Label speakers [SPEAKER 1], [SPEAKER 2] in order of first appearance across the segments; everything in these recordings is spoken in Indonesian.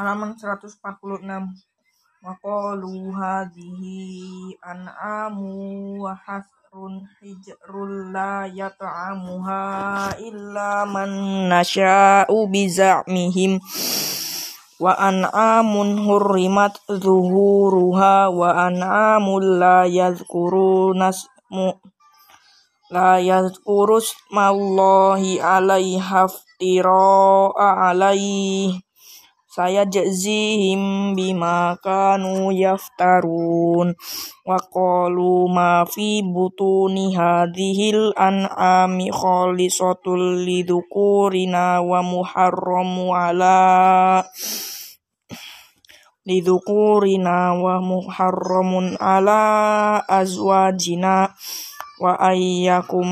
[SPEAKER 1] halaman 146 Waqalu hadhihi an'amu wa hasrun hijrul la yat'amuha illa man nasha'u biza'mihim wa an'amun hurrimat zuhuruha wa an'amul la yadhkuruna la yadhkurus mallahi alaiha iftira'a alaihi saya jazihim bima kanu yaftarun. Wa qalu ma fi butuni hadhil an'ami khalisatul lidhukurina wa muharramu ala lidhukurina wa muharramun ala azwajina. Wa ayyakum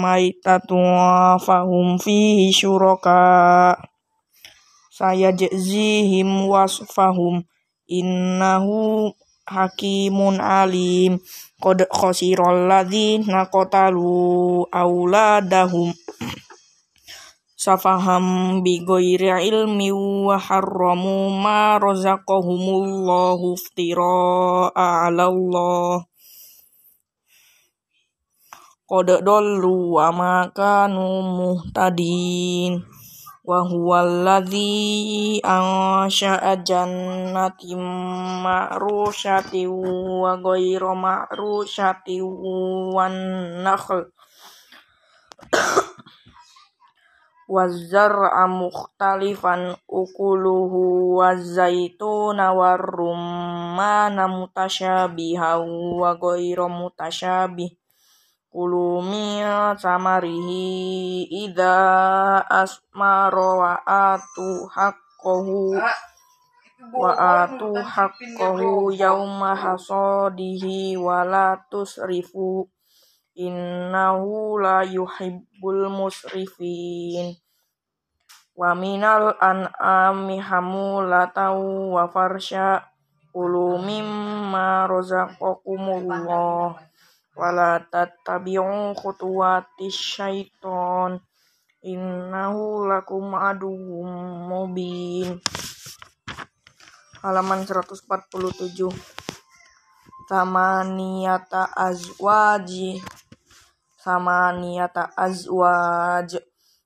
[SPEAKER 1] maitatu fahum fihi syuraka saya jazihim wasfahum. Innahu hakimun alim. Qad khasiral ladzina qatalu auladahum safaham bi ghairi ilmi wa harramu ma razaqahumullahu iftira ala Allah qad dallu wa ma kanu muhtadin wa huwallazi ansha'a jannatin ma'rusyati wa ghayra ma'rusyati wan nakhl wazar'a mukhtalifan ukuluhu wazaituna warrummana mutasyabiha wa ghayra mutasyabih kulu min samarihi idza asmara wa atu haqqahu wa atu haqqahu yauma hasadihi wa la innahu la yuhibbul musrifin. Wa minal an'ami hamulatan wa farsha kulu mimma razaqakumullah wala tattabi'u khutuwatis syaiton. Innahu lakum aduwwum mubin. Halaman 147 samaniyata azwaji samaniyata azwaj.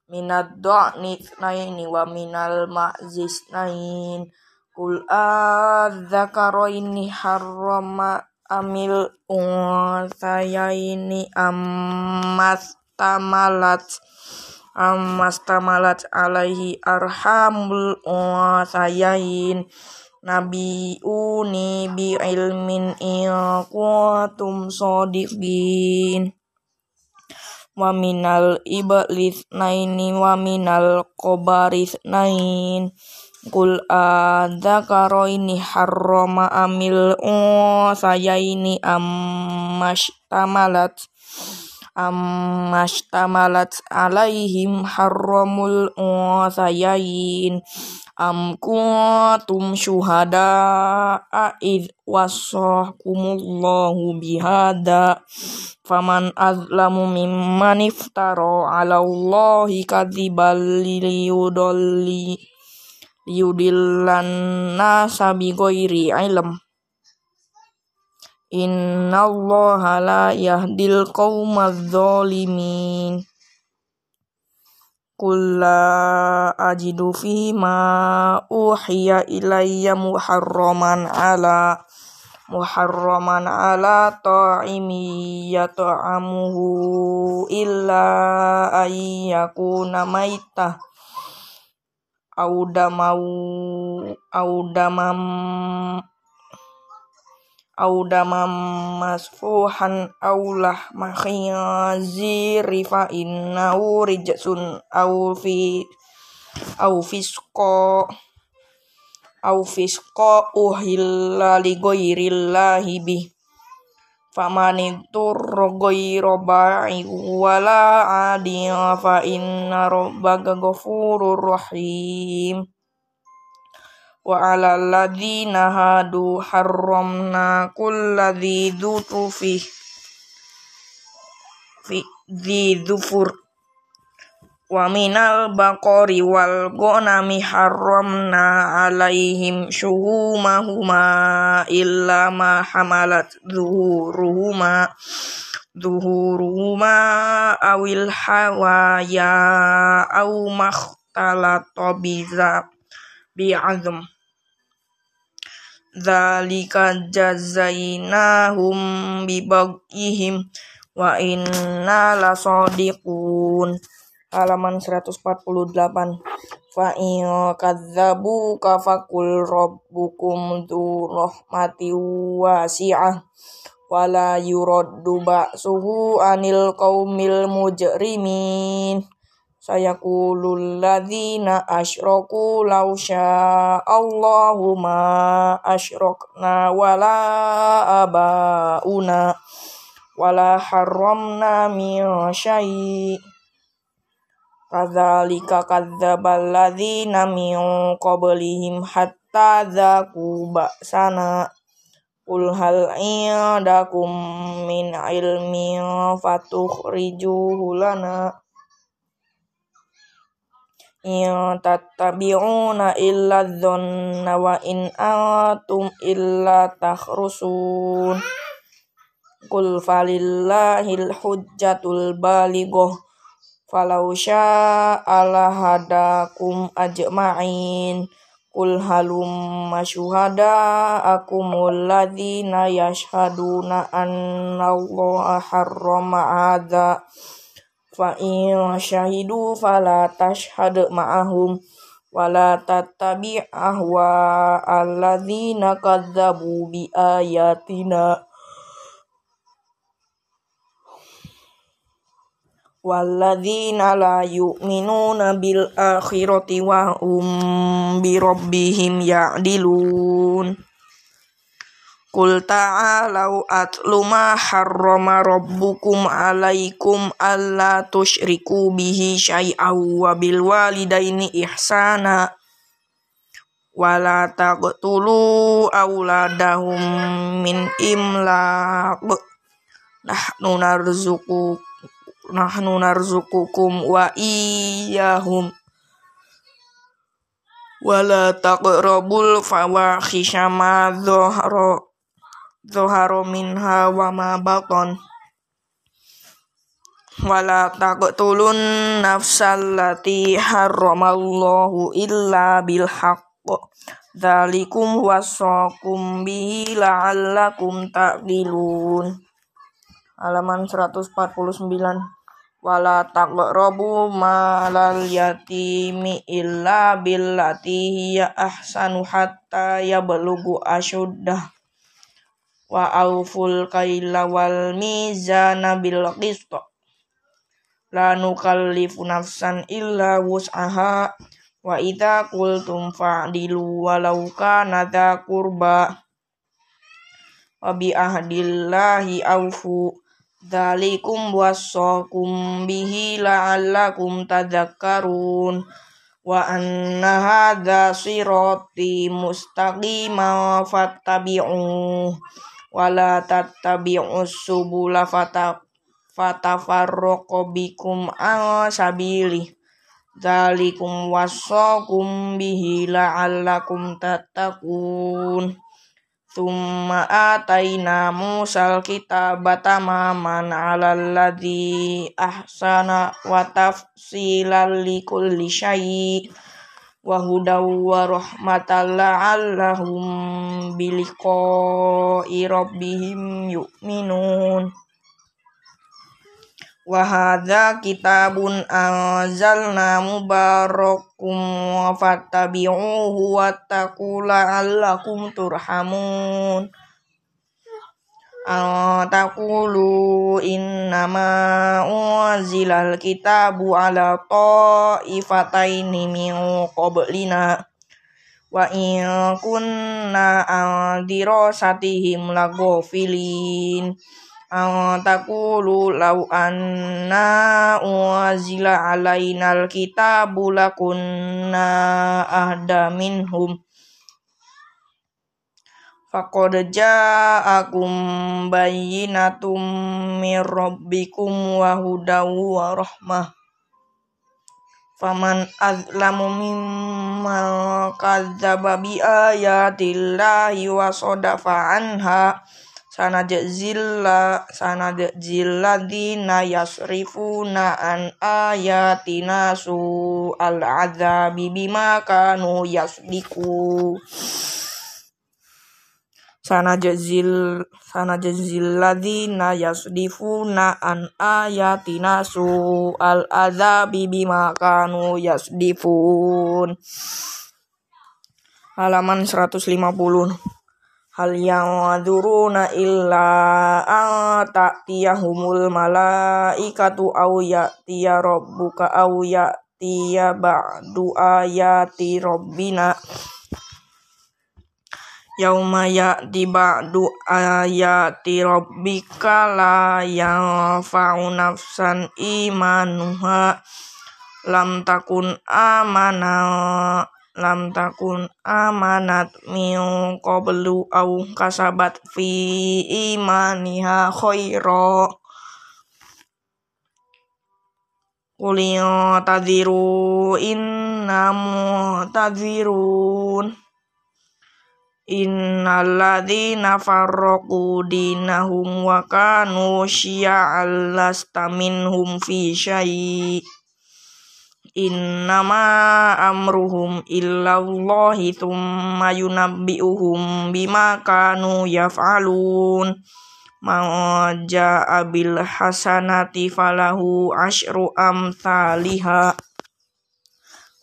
[SPEAKER 1] Minad dha'ni naini wa minal ma'zis nain kul adzakaraini harrama amil unsayaini ammastamalat ammastamalat alaihi arhamul unsayain nabiuni bi ilmin in kuntum sadiqin wa minal naini wa minal nain Kul ini harrama amil unsayaini ammashtamalat ammashtamalat alaihim harramul unsayain am kuntum syuhada id wasakumullahu bihada. Faman azlamu mimman iftara ala Allahi kadzibal liyudalli liyudillan nasa bighairi ilm innallaha la yahdil qaumadz zalimin Qul la ajidu fi ma uhiya ilayya muharraman ala muharraman ala ta'imi yata'amuhu illa ayyakuna maitah audamau audamam audamam masfuhan aulah makhiyaziri fa innahu rijsun au fi au fisqa au fisqa uhilla li ghairillahi bih famani turra ghayra ba'i wala adi fa inna rabbaka ghafurur rahim. Wa 'alal ladzina hadu harramna kulladzi dzutu fi fi dzufur wa minal baqari wal ghanami harramna alaihim syuhumahuma illa ma hamalat zuhuruhuma zuhuruhuma awil hawaya au makhtalata biza bi'azm. Zalika jazainahum bibaghihim wa inna lasadiqun halaman 148 fa in kadzabu kafakul rabbukum dzu rahmati wasi'ah. Wala yuraddu ba'suhu anil qaumil mujrimin. Sayaqulul ladzina asyraku law Allahu ma asyrakna wala abauna. Wala harramna min syai' Kadzalika kadzdzabal ladzina min qablihim hatta dzaku ba'sana. Qul hal indakum min ilmin fatukhrijuhu lana. In tattabi'una illa dhanna wa in antum illa takhrusun. Qul falillahil hujjatul balighah falau sya'ala hadakum ajma'in. Qul halum syuhada'akumul ladzina yashhaduna anna Allah harrama hadza fa in syahidu fala tashhad ma'ahum. Wala tattabi' ahwa alladzina kadzabu bi ayatina walladzina la yu'minuna bil akhirati wa hum bi rabbihim ya'dilun. Qul ta'alau atlu ma harrama rabbukum alaikum alla tusyriku bihi syai'aw wa bil walidaini ihsana. Wala taqtulu auladahum min imlaq. Nahnu narzuqukum nahnu narzukukum wa iyahum wala taqrabul fawahisha ma dhahara dhahara minha wa ma batan wala taqtulun nafsal lati harramallahu illa bil haqq dzalikum wasaqum bihi la'allakum ta'qilun halaman 149 wala taqrabu malal yatimi illa billati hiya ahsanu hatta yablughu asyuddah. Wa auful kaila wal mizana bil qist. La nukallifu nafsan illa wus'aha. Wa idza qultum fa'dilu walau kana dza qurba. Wa bi ahdillahi aufu Dzalikum wassakum bihi la'allakum tadzakkarun wa anna hadza sirati mustaqima fattabi'u wa la subula fatafarraqu bikum an sabili. Dzalikum wassakum bihi la'allakum tattaqun Thumma ataina Musal kitaba tamaman alal ladzi ahsana wa tafsilan likulli syai' wa hudaw wa rahmatan la'allahum biliqa'i rabbihim yu'minun wa hadza kitabun anzalna mubarakum fattabi'uhu wattaqu la'allakum turhamun. Taqulu innama unzilal kitabu ala ta'ifataini min qablina. Wa in kunna an dirasatihim laghafilin takulu law anna unzila alainal kitabu lakunna ahda minhum. Faqad ja'akum bayyinatum mir rabbikum wa hudaw wa rahmah. Faman azlamu mimman kadzdzaba bi ayatillahi wa sadafa anha sanajzilla sanajzilladina yasrifuna an ayatina su al azabi bima kanu yasdiku. Sanajzil sanajzil ladzina yasdifuna an ayatina su al azabi bima kanu yasdifun. Halaman 150 hal yang waduruna illa an ta'tiyahumul malaikatu aw ya'tiya rabbuka aw ya'tiya ba'du ayati rabbina. Yauma ya'ti ba'du ayati rabbika la yanfa'u nafsan imanuha. Lam takun amana lam takun amanat min qablu au kasabat fi imaniha khaira Kuliyo tadiru innamu tadirun Innalladzina farraqu dinahum wa kanu minhum fi syai' innama amruhum illallahi thumma yunabbi'uhum bima kanu yaf'alun. Man ja'a bil hasanati falahu asyru amthaliha.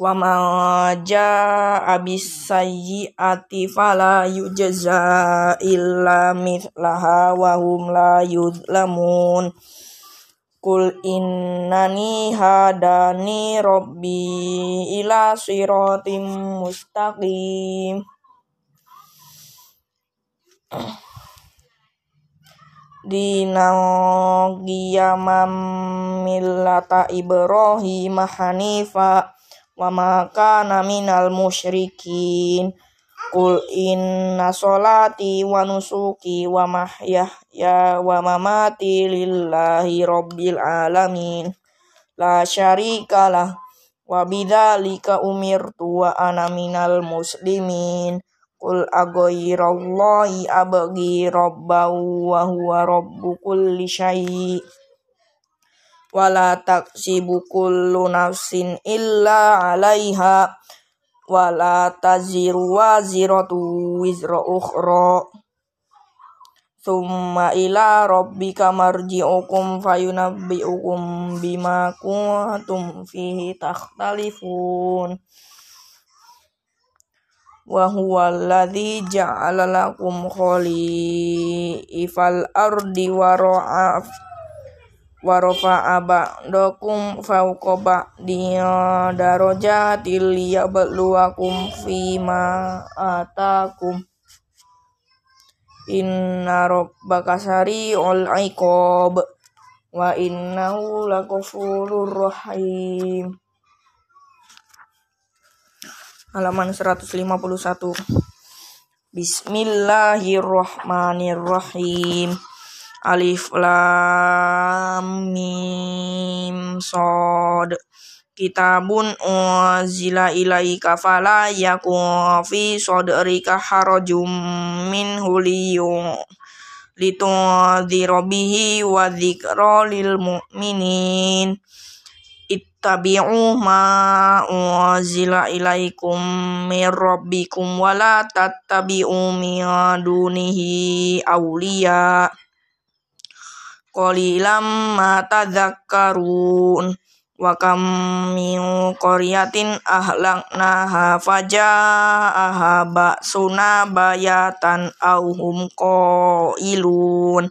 [SPEAKER 1] Wa man ja'a bis sayyi'ati fala illa mithlaha wa hum la yuzlamun Kul innani hadani robbi ila siratim mustaqim. Dinang qiyamam millata Ibrahim hanifa wa ma kana minal musyrikin Kul inna solati wa nusuki wa mahyaya wa mamati lillahi rabbil alamin. La syarikalah wa bidzalika umirtu wa ana minal muslimin. Qul aghayrallahi abghi rabbahu wa huwa rabbu kulli syai' wala taksibu kullu nafsin illa 'alaiha wala taziru waziratu wizra ukhra. Thumma ila rabbika marji'ukum fayunabbi'ukum bima kuntum fihi takhtalifun. Wa huwa alladhi ja'ala lakum khalifal ardi wa ra'af wa rafa'a ba'dakum fawqa ba'di darajatil liyabluwakum fima atakum. Inna rabbaka sari'ul iqab wa innahu laghafurur rahim halaman 151 Bismillahirrahmanirrahim Alif Lam Mim Sod. Kitabun unzila ilaika fala yakun fi sadrika harajum minhu liyun litunzira bihi wa dzikra lil mu'minin. Ittabi'u ma unzila ilaikum min rabbikum wa la tattabi'u min dunihi awliya qalilam ma tadzakkarun wa kam min qaryatin ahlaknaha faja'aha ba'suna bayatan aw hum qailun.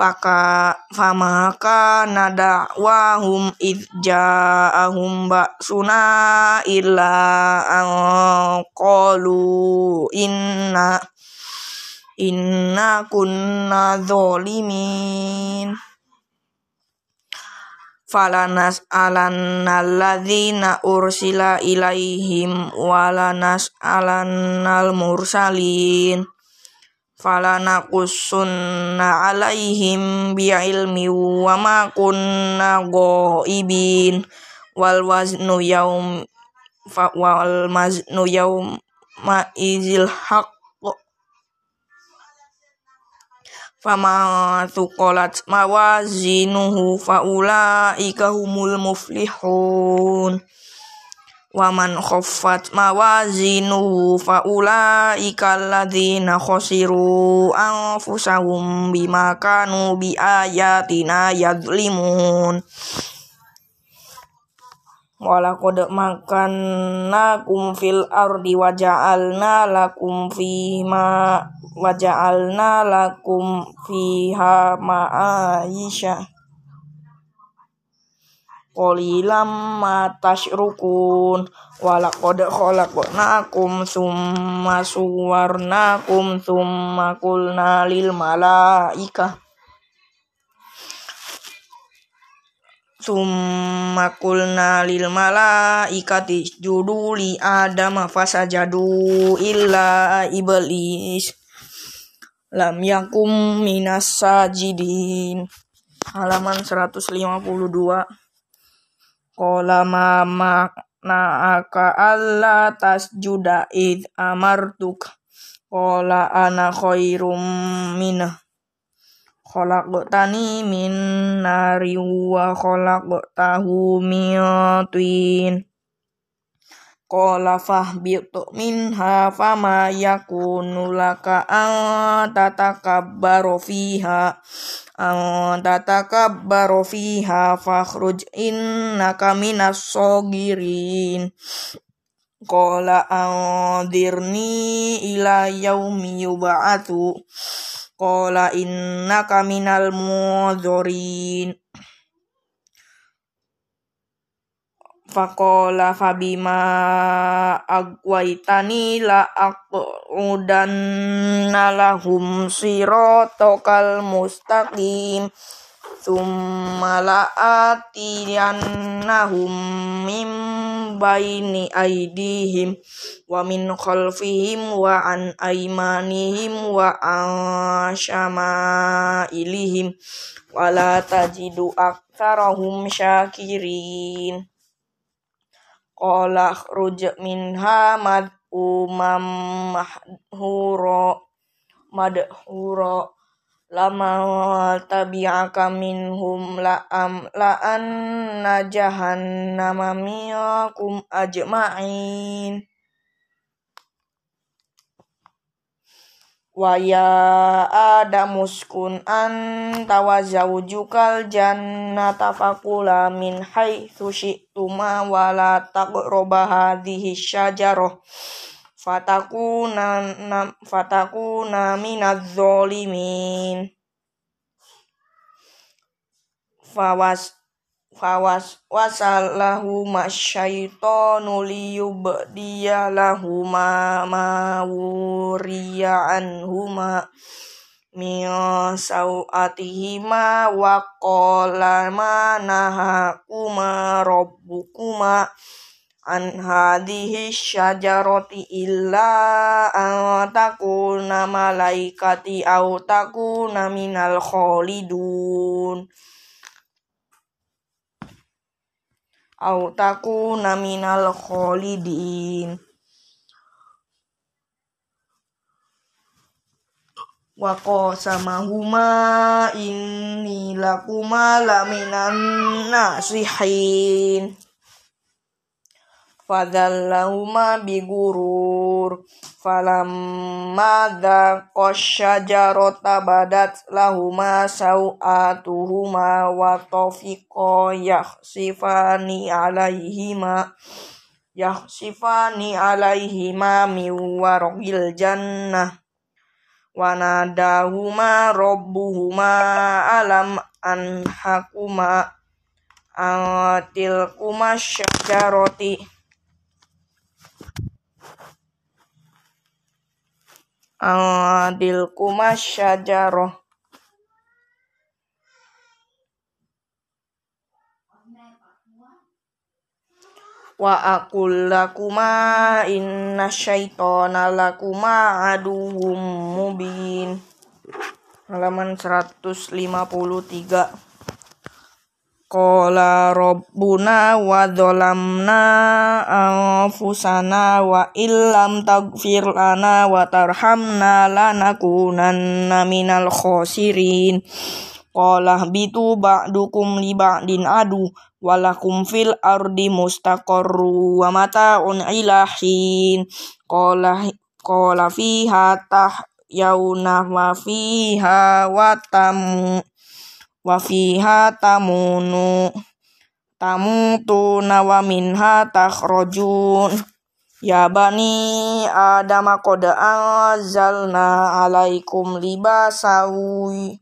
[SPEAKER 1] Faka famaka nadawahum id ja'ahum ba'suna illa an qalu inna inna kunna zolimin. Falanas alannalladzina ursila ilaihim walanas alannal mursalin. Falanakussunna alaihim bi'ilmi wa ma kunna ghaibin. Wal waznu yaum wal maznu yauma izil haq fama tuqolat mawazinuhu faula humul muflihun. Waman khaffat mawazinuhu faula ikalladzina khosiru anfusahum bima kanu bi ayatina yadlimun Walaqad makannakum fil ardi wa ja'alna lakum fima wa ja'alna lakum fiha ma'aisha. Qalilam ma tasyrukun walaqad khalaqnakum summa suwarnakum summa qulna lil malaikah Summa qulna lil malaikati isjudu li adama fasajadu illa iblis. Lam yakum minas sajidin. Halaman 152 Qala ma na'aka alla tasjuda id amartuk. Qala ana khairum minah khalaqtani min nari wa khalaqtahu min tin. Qala fahbitu minha fama yakunu laka an tatakabbaru fiha. An tatakabbaru fiha fakhruj innaka minas sogirin Qala anzirni ila yaumi yub'atu Qala innaka minal mudzorin Faqala fabima agwaitani la aqudanna lahum siratakal mustaqim Thumma la'atiyannahum min baini aidihim wa min khalfihim wa an aymanihim wa an syama'ilihim. Wa la tajidu aktsarahum syakirin. Qala khruj minha mad'umam mahdhura madhura lama tabi'aka minhum la'am la'an jahannama minkum ajma'in. Wa ya adamuskun anta wa zawjukal jannata faqula min haitsu syi'tuma wa la taqrabu hadhihi syajarah fatakuna fatakuna minadz zalimin fawas fawas wasallahu masyaitonu liyubdiya lahu ma wuriya anhuma min sawatihima wa qala ma nahakuma an hadhihi syajarati illa an takuna malaikati au takuna minal khalidun. Au takuna minal khalidin. Wa qasamahuma inni lakuma laminan nasihin fadallahuma bigurur. Falamma dhaqa syajarata badat lahuma sawatuhuma wa tafiqa yakhsifani alaihima yakhsifani alaihima min warqil jannah. Wa nadahuma rabbuhuma alam anhakuma tilkuma syajarati adil kumas syajaroh wa aqul lakuma inna syaitana lakuma aduhum mubin. Halaman 153 Qala rabbuna wa dhalamna anfusana wa illam taghfir lana wa tarhamna lanakunanna minal khosirin Qala bitu ba'dukum li ba'din adu walakum fil ardi mustaqarru wa mata'un ilahin Qala qala fiha yauna wa fiha wa tamu wa fiha tamunu tamutuna wa minha takhrajun. Ya bani adam qad anzalna alaikum libasawi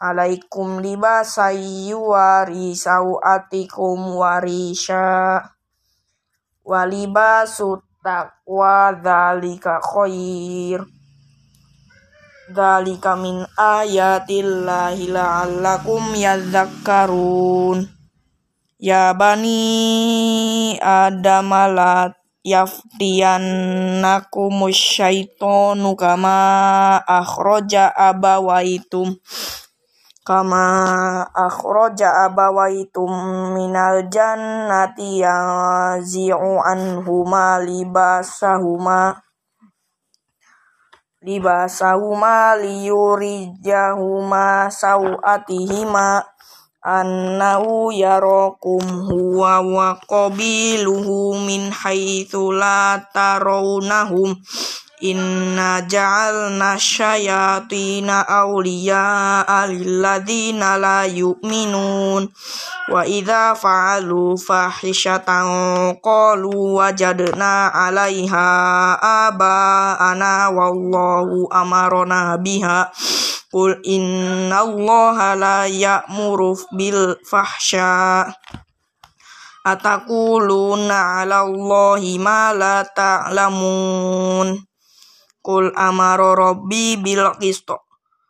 [SPEAKER 1] alaikum libasai wari sauatikum warisha walibasu taqwa dzalika khair Dalika min ayatillahi la'allakum yadzakkarun. Ya bani Adam la yaftiyannakumus syaitonu kama akhroja abawaitum kama akhroja abawaitum minal jannati zi'u anhuma libasahuma libasahuma liyurijahuma sawatihima annahu yarakum huwa wa qabiluhu min haitsu la tarawnahum Inna ja'alna syayatina awliya lilladzina la yu'minun. Wa idza fa'alu fahishatan qalu wajadna 'alaiha aba'ana wallahu amarna biha. Qul inna allaha la ya'muru bil fahsya. Atakuluna 'ala allahi ma la ta'lamun Qul amara rabbi bil qist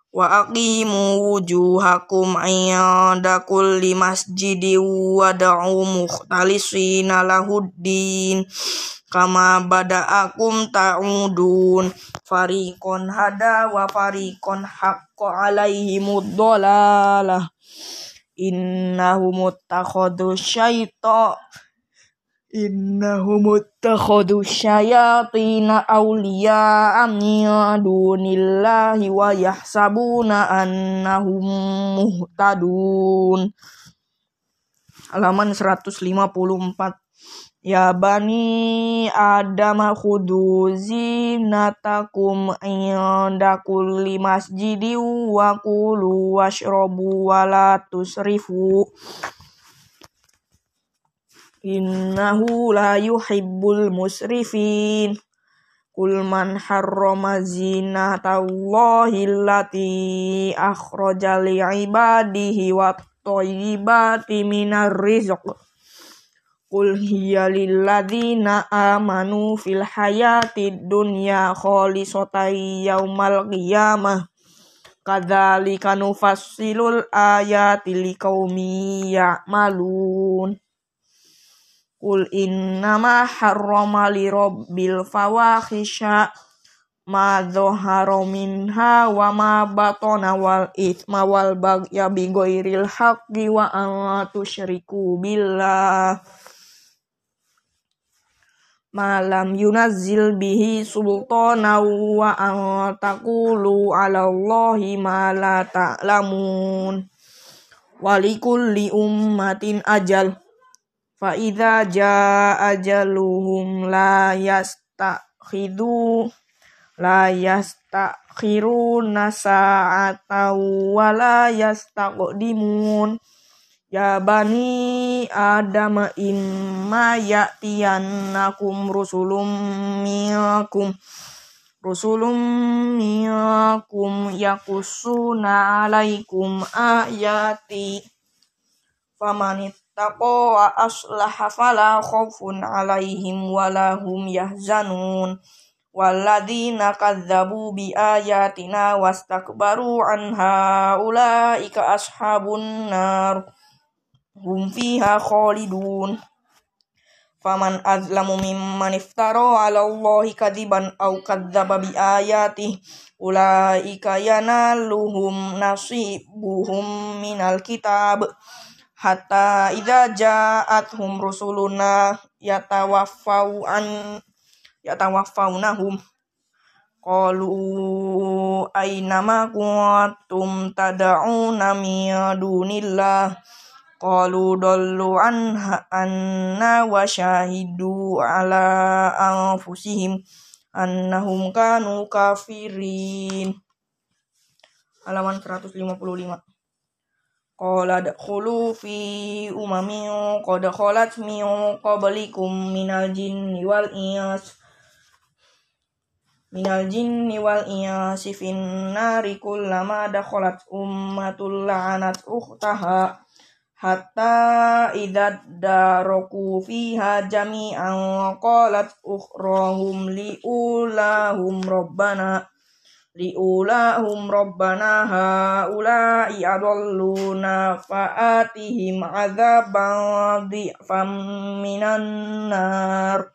[SPEAKER 1] wa aqimu wujuhakum inda kulli masjidi wa da'u mukhtalisina lahuddin kama bada'akum ta'udun. Fariqon hada wa fariqon haqqa alaihimud dhalalah innahum muttakhadhu syaita innahum muttakhadhu syayatina awliya min dunillahi wa yahsabuna annahum muhtadun. Halaman 154 Ya bani Adam khudu zinatakum inda kulli masjidi wa kulu washrabu wa la tusrifu innahu la yuhibbul musrifin. Kul man harrama zinatallahi allati akhraja li ibadihi wa thayyibati minar rizq. Qul hiya lilladzina amanu fil hayati dunya khalisatan yaumal qiyamah. Kadzalika nufassilul ayati liqaumi ya'malun Qul innama harrama li rabbil fawahisha ma dhahara minha wa ma batana wal ithma wal baghya bi ghairil haqqi wa an tusyriku billah. Ma lam yunazzil bihi sultana wa an taqulu ala allahi ma la ta'lamun. Walikulli ummatin ajal fa idza jaa ajaluhum la yastakhidhu la yastakhiruna sa'ata wa la yastaqdimun. Ya bani adam imma ya'tiyannakum rusulum minkum. Rusulum minkum yakussuna alaikum ayati. Famanit taqo wa aslaha fala khaufun alaihim wala hum yahzanun walladzina kadzabu bi ayatina wastakbaru anha ulaika ashabun nar hum fiha khalidun faman azlamu mimman iftara ala allahi kadiban aw kadzdzaba bi ayatihi ulaika yanaluhum nasibuhum minal kitab hatta idza ja'atuhum rusuluna yatawaffau an yatawaffaunahum qalu aina ma kuntum tad'una min dunillah? Qalu dallu anha anna wa syahidu ala anfusihim annahum kanu kafirin. Halaman 155 Qala dakhulu fi umamin qad khalat min qablikum minal jinni wal ins minal jinni wal insi fin nari kullama dakhalat ummatul la'anat ukhtaha hatta idza daraku fiha jami'an qalat ukhrahum liulahum rabbana liulahum rabbana haula'i adalluna fa'atihim azaban dhi'fan minan nar.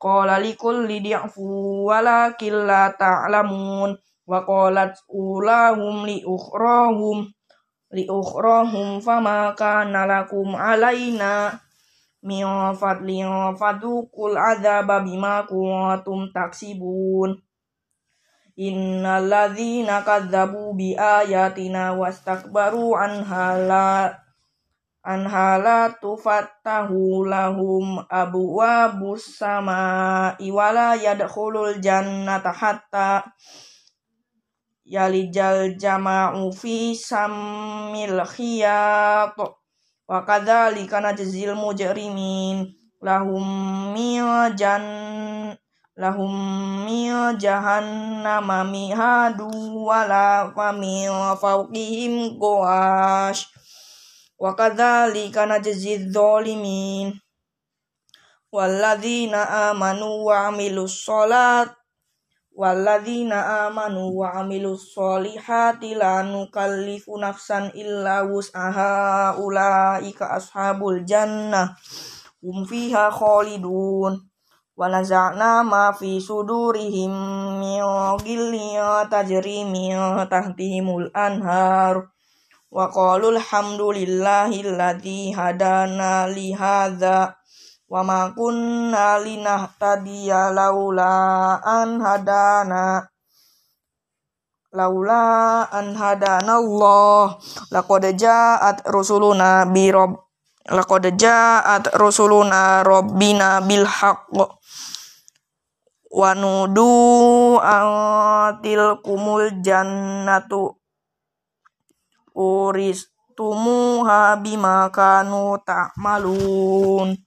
[SPEAKER 1] Qala likulli di'fu walakin la ta'lamun. Wa qalat ulahum li ukhrahum li ukhrahum fama kana lakum alaina min fadlin fadukul adzaba bima kuntum taksibun Innalladzina kadzabu bi ayatina wastakbaru anha la anha la tufattahu lahum abwabus samai wala yadkhulul jannata hatta yalijal jama'u fi sammil khiyat. Wa kadzalika najzil mujrimin lahum min jan lahum min jahannama mihadu wala wa min fawqihim ghawash wa kadzalika najzi dzalimin walladzina amanu wa amilus sholat walladzina amanu wa amilus sholihati la nukallifu nafsan illa wus'aha ulaika ashabul jannah hum fiha khalidun wa naza'na ma fi sudurihim min ghillin tajri tahtihimul anhar. Wa qalu alhamdulillahilladzi hadana li hadza wa ma kunna linahtadiya laula an hadana laula an hadana Allah. Laqad ja'at rusuluna bi rabb laqad ja'at rusuluna rabbina bil haqq wa nudu kumul jannatu. Uris tumuha bima kanu ta'malun